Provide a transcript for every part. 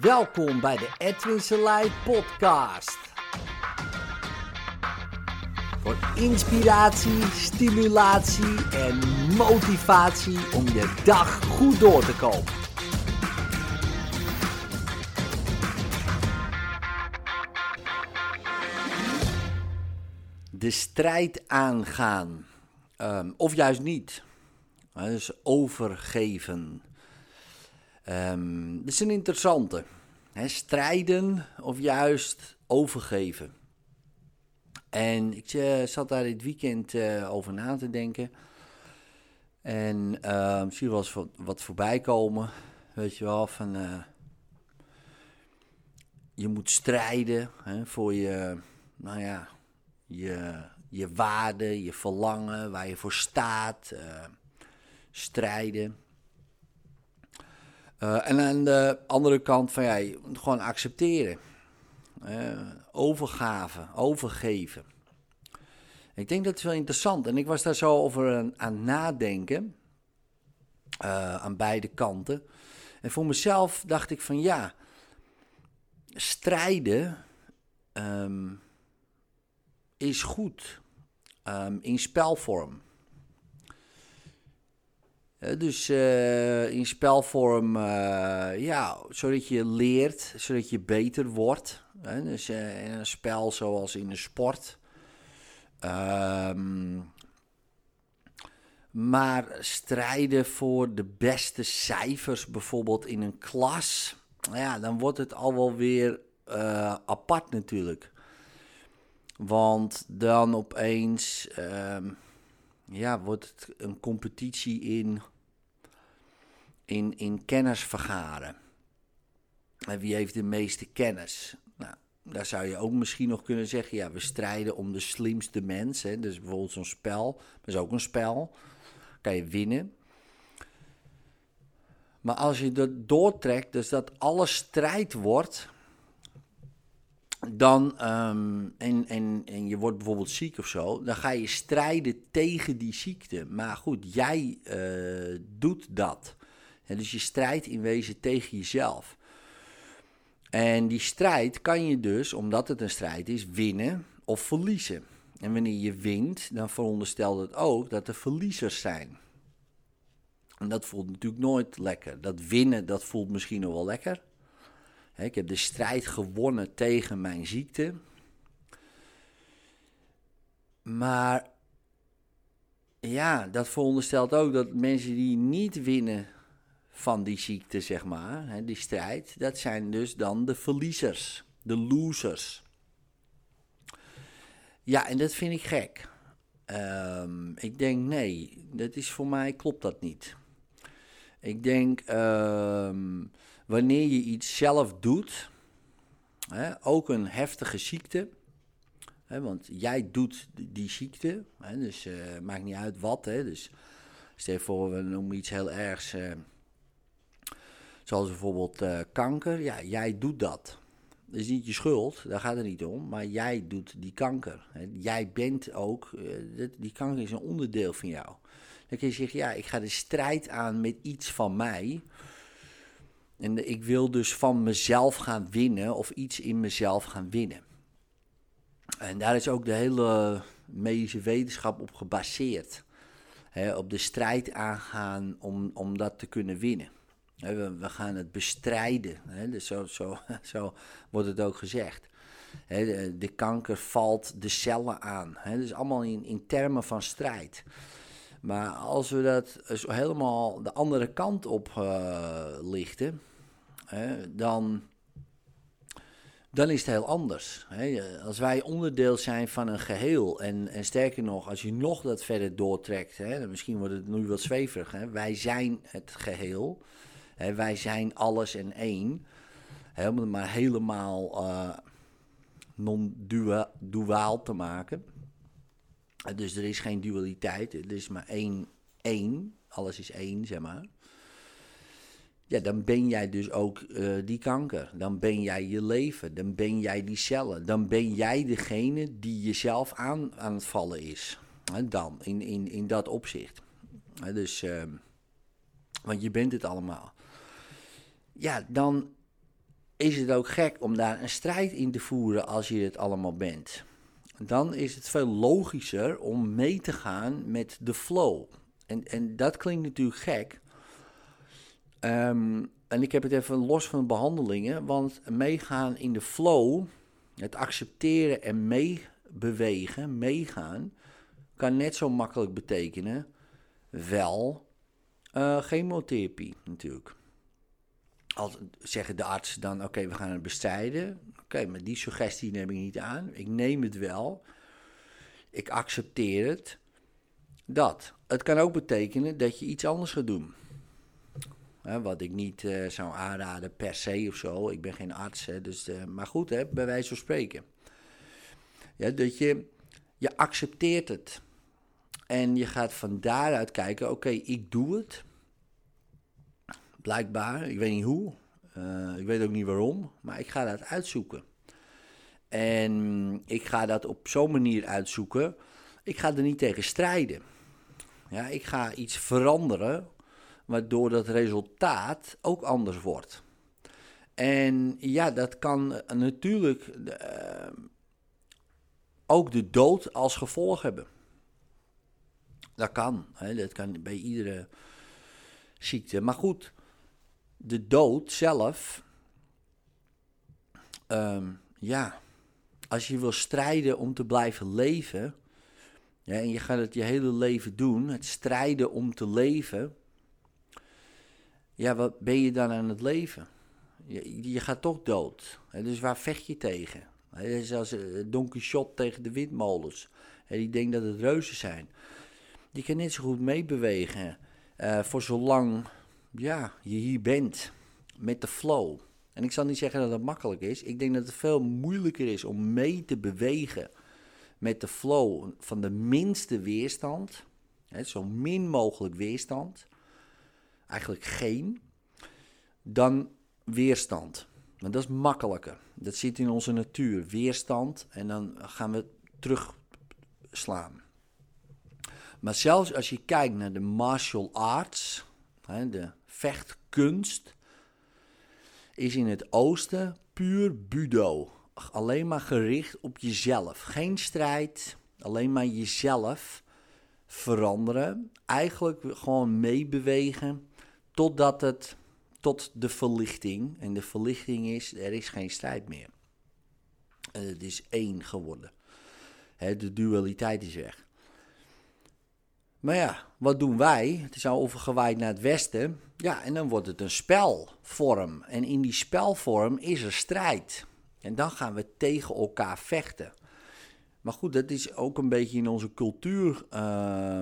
Welkom bij de Edwin Selei podcast. Voor inspiratie, stimulatie en motivatie om je dag goed door te komen. De strijd aangaan. Ehm, of juist niet. Dus overgeven. Um, dat is een interessante. strijden of juist overgeven. En ik uh, zat daar dit weekend uh, over na te denken. En uh, misschien wel eens wat, voorbij komen. Weet je wel, van... Je moet strijden hè, voor je, nou ja, je, je waarde, je verlangen, waar je voor staat. strijden. Uh, en aan de andere kant van ja, gewoon accepteren. Uh, overgave, overgeven. Ik denk dat het wel interessant. En ik was daar zo over aan, nadenken. Uh, aan beide kanten. En voor mezelf dacht ik van ja, strijden um, is goed um, in spelvorm dus uh, in spelvorm, uh, ja, zodat je leert, zodat je beter wordt. Hè? Dus in een spel zoals in de sport. Um, maar strijden voor de beste cijfers, bijvoorbeeld in een klas, ja, dan wordt het al wel weer apart natuurlijk. Want dan opeens, um, ja, wordt het een competitie in in, in kennis vergaren. En wie heeft de meeste kennis? Nou, daar zou je ook misschien nog kunnen zeggen: ja, we strijden om de slimste mens. Hè? Dus bijvoorbeeld zo'n spel, dat is ook een spel. Kan je winnen. Maar als je dat doortrekt, dus dat alles strijd wordt, dan, um, en, en, je wordt bijvoorbeeld ziek of zo, dan ga je strijden tegen die ziekte. Maar goed, jij uh, doet dat dus je strijdt in wezen tegen jezelf. En die strijd kan je dus, omdat het een strijd is, winnen of verliezen. En wanneer je wint, dan veronderstelt het ook dat er verliezers zijn. En dat voelt natuurlijk nooit lekker. Dat winnen, dat voelt misschien nog wel lekker. Ik heb de strijd gewonnen tegen mijn ziekte. Maar ja, dat veronderstelt ook dat mensen die niet winnen van die ziekte, zeg maar, hè, die strijd, dat zijn dus dan de verliezers, de losers. Ja, en dat vind ik gek. Um, ik denk, nee, dat is voor mij, klopt dat niet. Ik denk, um, wanneer je iets zelf doet, hè, ook een heftige ziekte, hè, want jij doet die ziekte, hè, dus uh, maakt niet uit wat, hè, dus stel voor, we noemen iets heel ergs... Uh, Zoals bijvoorbeeld uh, kanker. Ja, jij doet dat. Dat is niet je schuld, daar gaat het niet om. Maar jij doet die kanker. Jij bent ook, uh, die kanker is een onderdeel van jou. Dan kun je zeggen, ja, ik ga de strijd aan met iets van mij. En ik wil dus van mezelf gaan winnen of iets in mezelf gaan winnen. En daar is ook de hele medische wetenschap op gebaseerd. op de strijd aangaan om, om dat te kunnen winnen. We, we gaan het bestrijden. Hè? Dus zo, zo, zo wordt het ook gezegd. De, kanker valt de cellen aan. Dus allemaal in, in termen van strijd. Maar als we dat helemaal de andere kant op uh, lichten, dan, dan is het heel anders. Als wij onderdeel zijn van een geheel, en, en sterker nog, als je nog dat verder doortrekt, misschien wordt het nu wat zweverig, wij zijn het geheel wij zijn alles en één. het maar helemaal uh, non-duaal te maken. dus er is geen dualiteit, er is maar één, één. Alles is één, zeg maar. Ja, dan ben jij dus ook uh, die kanker. Dan ben jij je leven. Dan ben jij die cellen. Dan ben jij degene die jezelf aan, aan het vallen is. dan, in, in, in dat opzicht. dus, uh, want je bent het allemaal ja, dan is het ook gek om daar een strijd in te voeren als je het allemaal bent. Dan is het veel logischer om mee te gaan met de flow. En, en dat klinkt natuurlijk gek. Ehm, en ik heb het even los van de behandelingen, want meegaan in de flow, het accepteren en meebewegen, meegaan, kan net zo makkelijk betekenen wel uh, chemotherapie natuurlijk. Als zeggen de artsen dan, oké, we gaan het bestrijden. Oké, maar die suggestie neem ik niet aan. Ik neem het wel. Ik accepteer het. Dat. Het kan ook betekenen dat je iets anders gaat doen. wat ik niet uh, zou aanraden per se of zo. Ik ben geen arts, hè, dus, uh, maar goed, hè, bij wijze van spreken. Ja, dat je, je accepteert het. En je gaat van daaruit kijken, oké, ik doe het. Blijkbaar, ik weet niet hoe, uh, ik weet ook niet waarom, maar ik ga dat uitzoeken. En ik ga dat op zo'n manier uitzoeken. Ik ga er niet tegen strijden. Ja, ik ga iets veranderen, waardoor dat resultaat ook anders wordt. En ja, dat kan natuurlijk uh, ook de dood als gevolg hebben. Dat kan. Hè? Dat kan bij iedere ziekte. Maar goed, de dood zelf. Ehm, ja, als je wil strijden om te blijven leven. En je gaat het je hele leven doen, het strijden om te leven. Ja, wat ben je dan aan het leven? Je, je gaat toch dood. Dus waar vecht je tegen? Dat is als eh, Don Quixote tegen de windmolens. Hè? Die denkt dat het reuzen zijn je kan net zo goed meebewegen. Uh, voor zolang ja, je hier bent met de flow. En ik zal niet zeggen dat het makkelijk is. Ik denk dat het veel moeilijker is om mee te bewegen met de flow van de minste weerstand. Hè, zo min mogelijk weerstand. Eigenlijk geen. Dan weerstand. Want dat is makkelijker. Dat zit in onze natuur. Weerstand. En dan gaan we terugslaan. Maar zelfs als je kijkt naar de martial arts, de vechtkunst, is in het oosten puur budo. Alleen maar gericht op jezelf. Geen strijd, alleen maar jezelf veranderen. Eigenlijk gewoon meebewegen totdat het tot de verlichting. En de verlichting is, er is geen strijd meer. Het is één geworden. de dualiteit is weg. Maar ja, wat doen wij? Het is al overgewaaid naar het westen. Ja, en dan wordt het een spelvorm. En in die spelvorm is er strijd. En dan gaan we tegen elkaar vechten. Maar goed, dat is ook een beetje in onze cultuur uh,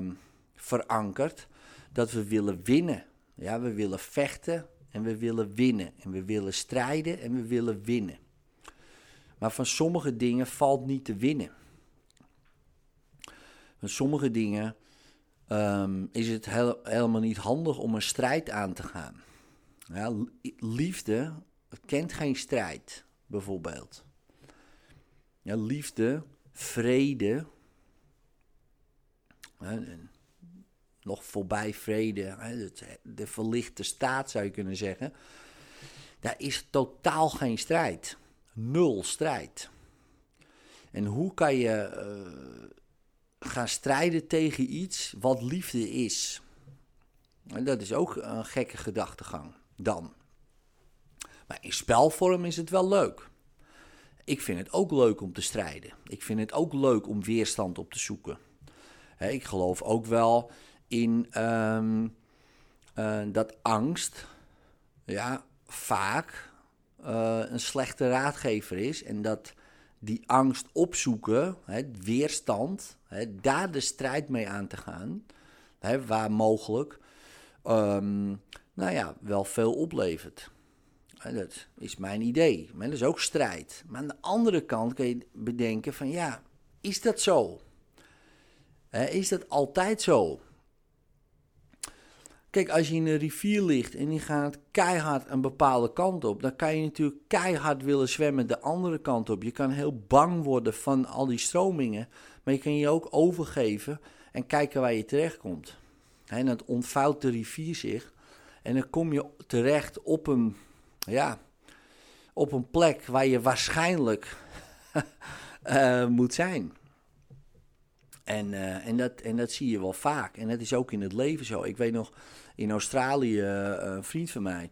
verankerd. Dat we willen winnen. Ja, we willen vechten en we willen winnen. En we willen strijden en we willen winnen. Maar van sommige dingen valt niet te winnen. Van sommige dingen um, is het helemaal niet handig om een strijd aan te gaan. Ja, liefde kent geen strijd, bijvoorbeeld. Ja, liefde, vrede, nog voorbij vrede, de verlichte staat zou je kunnen zeggen. Daar is totaal geen strijd. Nul strijd. En hoe kan je uh, gaan strijden tegen iets wat liefde is. En dat is ook een gekke gedachtegang dan. Maar in spelvorm is het wel leuk. Ik vind het ook leuk om te strijden. Ik vind het ook leuk om weerstand op te zoeken. ik geloof ook wel in ehm, eh, dat angst ja, vaak uh, een slechte raadgever is. En dat die angst opzoeken, hè, weerstand, hè, daar de strijd mee aan te gaan, hè, waar mogelijk, um, nou ja, wel veel oplevert. dat is mijn idee. Maar dat is ook strijd. Maar aan de andere kant kun je bedenken van ja, is dat zo? is dat altijd zo? Kijk, als je in een rivier ligt en die gaat keihard een bepaalde kant op, dan kan je natuurlijk keihard willen zwemmen de andere kant op. Je kan heel bang worden van al die stromingen, maar je kan je ook overgeven en kijken waar je terechtkomt. En dan ontvouwt de rivier zich en dan kom je terecht op een, ja, op een plek waar je waarschijnlijk uh, moet zijn. En, uh, en, dat, en dat zie je wel vaak. En dat is ook in het leven zo. Ik weet nog in Australië, een vriend van mij.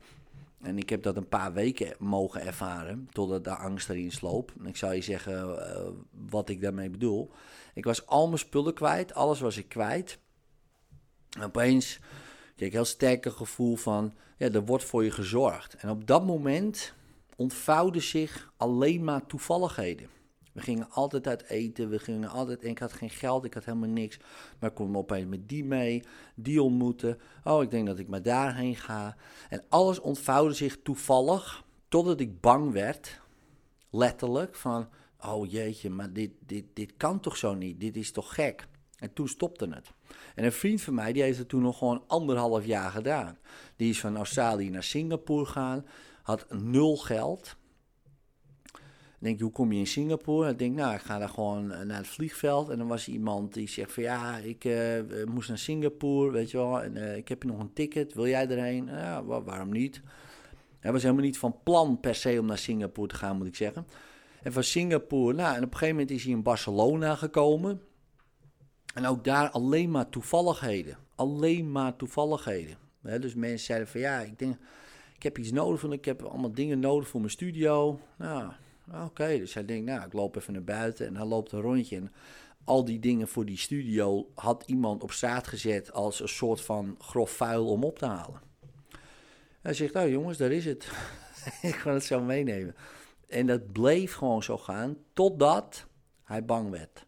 En ik heb dat een paar weken mogen ervaren, totdat de angst erin sloop. En ik zou je zeggen uh, wat ik daarmee bedoel. Ik was al mijn spullen kwijt, alles was ik kwijt. En opeens kreeg ik heel sterk een gevoel van, ja, er wordt voor je gezorgd. En op dat moment ontvouwden zich alleen maar toevalligheden. We gingen altijd uit eten, we gingen altijd, ik had geen geld, ik had helemaal niks. Maar ik kon opeens met die mee, die ontmoeten. Oh, ik denk dat ik maar daarheen ga. En alles ontvouwde zich toevallig, totdat ik bang werd, letterlijk, van, oh jeetje, maar dit, dit, dit kan toch zo niet, dit is toch gek. En toen stopte het. En een vriend van mij, die heeft het toen nog gewoon anderhalf jaar gedaan. Die is van Australië naar Singapore gegaan, had nul geld denk je, hoe kom je in Singapore? Ik denk, nou, ik ga daar gewoon eh, naar het vliegveld. En dan was iemand die zegt van, ja, ik uh, moest naar Singapore, weet je wel. En uh, ik heb hier nog een ticket, wil jij erheen? Ja, waarom niet? Hij was helemaal niet van plan per se om naar Singapore te gaan, moet ik zeggen. En van Singapore, nou, en op een gegeven moment is hij in Barcelona gekomen. En ook daar alleen maar toevalligheden. Alleen maar toevalligheden. dus mensen zeiden van, ja, ik denk, ik heb iets nodig, ik heb allemaal dingen nodig voor mijn studio. Nou, Oké, dus hij denkt, nou, ik loop even naar buiten en hij loopt een rondje. En al die dingen voor die studio had iemand op straat gezet als een soort van grof vuil om op te halen. Hij zegt, nou jongens, daar is het. ik ga het zo meenemen. En dat bleef gewoon zo gaan totdat hij bang werd.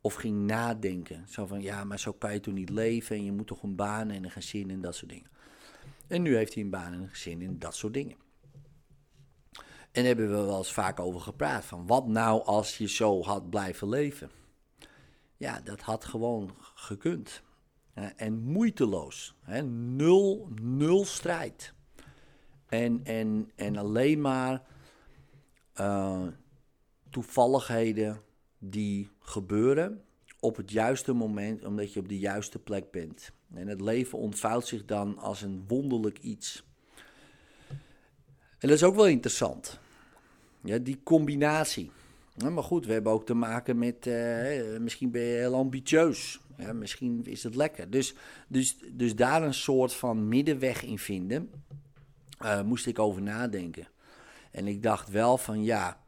Of ging nadenken. Zo van, ja, maar zo kan je toch niet leven en je moet toch een baan en een gezin en dat soort dingen. En nu heeft hij een baan en een gezin en dat soort dingen. En daar hebben we wel eens vaak over gepraat. Van wat nou als je zo had blijven leven? Ja, dat had gewoon gekund. En moeiteloos. Nul, nul strijd. En, en, en alleen maar uh, toevalligheden die gebeuren op het juiste moment, omdat je op de juiste plek bent. En het leven ontvouwt zich dan als een wonderlijk iets. En dat is ook wel interessant. Ja, die combinatie. maar goed, we hebben ook te maken met, uh, misschien ben je heel ambitieus. Misschien is het lekker. Dus, dus, dus daar een soort van middenweg in vinden, uh, moest ik over nadenken. En ik dacht wel van ja,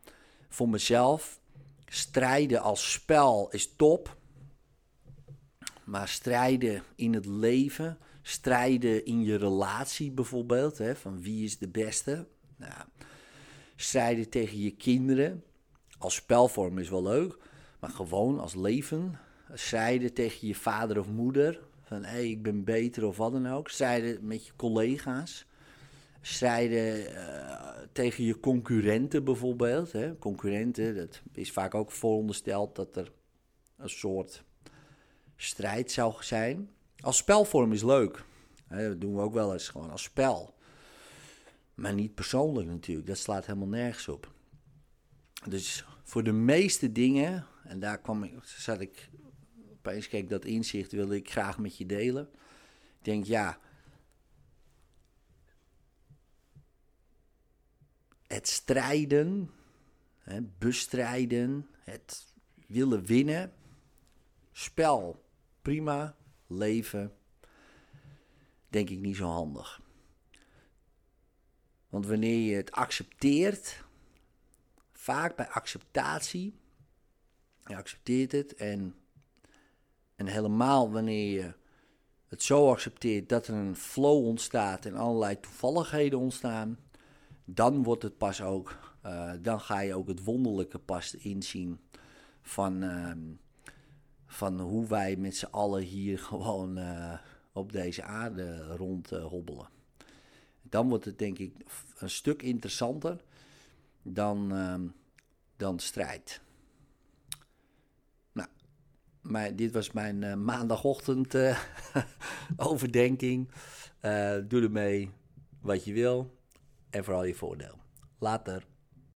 voor mezelf, strijden als spel is top. Maar strijden in het leven, strijden in je relatie bijvoorbeeld, hè, van wie is de beste. Nou, strijden tegen je kinderen. Als spelvorm is wel leuk, maar gewoon als leven. Strijden tegen je vader of moeder. Van hé, hey, ik ben beter of wat dan ook. Strijden met je collega's. Strijden uh, tegen je concurrenten bijvoorbeeld. Hè. Concurrenten, dat is vaak ook voorondersteld dat er een soort strijd zou zijn. Als spelvorm is leuk. Dat doen we ook wel eens gewoon als spel. Maar niet persoonlijk natuurlijk, dat slaat helemaal nergens op. Dus voor de meeste dingen, en daar kwam ik, zat ik, opeens kijk dat inzicht wilde ik graag met je delen. Ik denk, ja, het strijden, hè, bestrijden, het willen winnen, spel, prima, leven, denk ik niet zo handig. Want wanneer je het accepteert, vaak bij acceptatie, je accepteert het en, en helemaal wanneer je het zo accepteert dat er een flow ontstaat en allerlei toevalligheden ontstaan, dan wordt het pas ook, uh, dan ga je ook het wonderlijke pas inzien van, uh, van hoe wij met z'n allen hier gewoon uh, op deze aarde rond hobbelen dan wordt het denk ik een stuk interessanter dan, uh, dan strijd. Nou, dit was mijn uh, maandagochtend uh, overdenking. Eh, doe ermee wat je wil en vooral je voordeel. Later.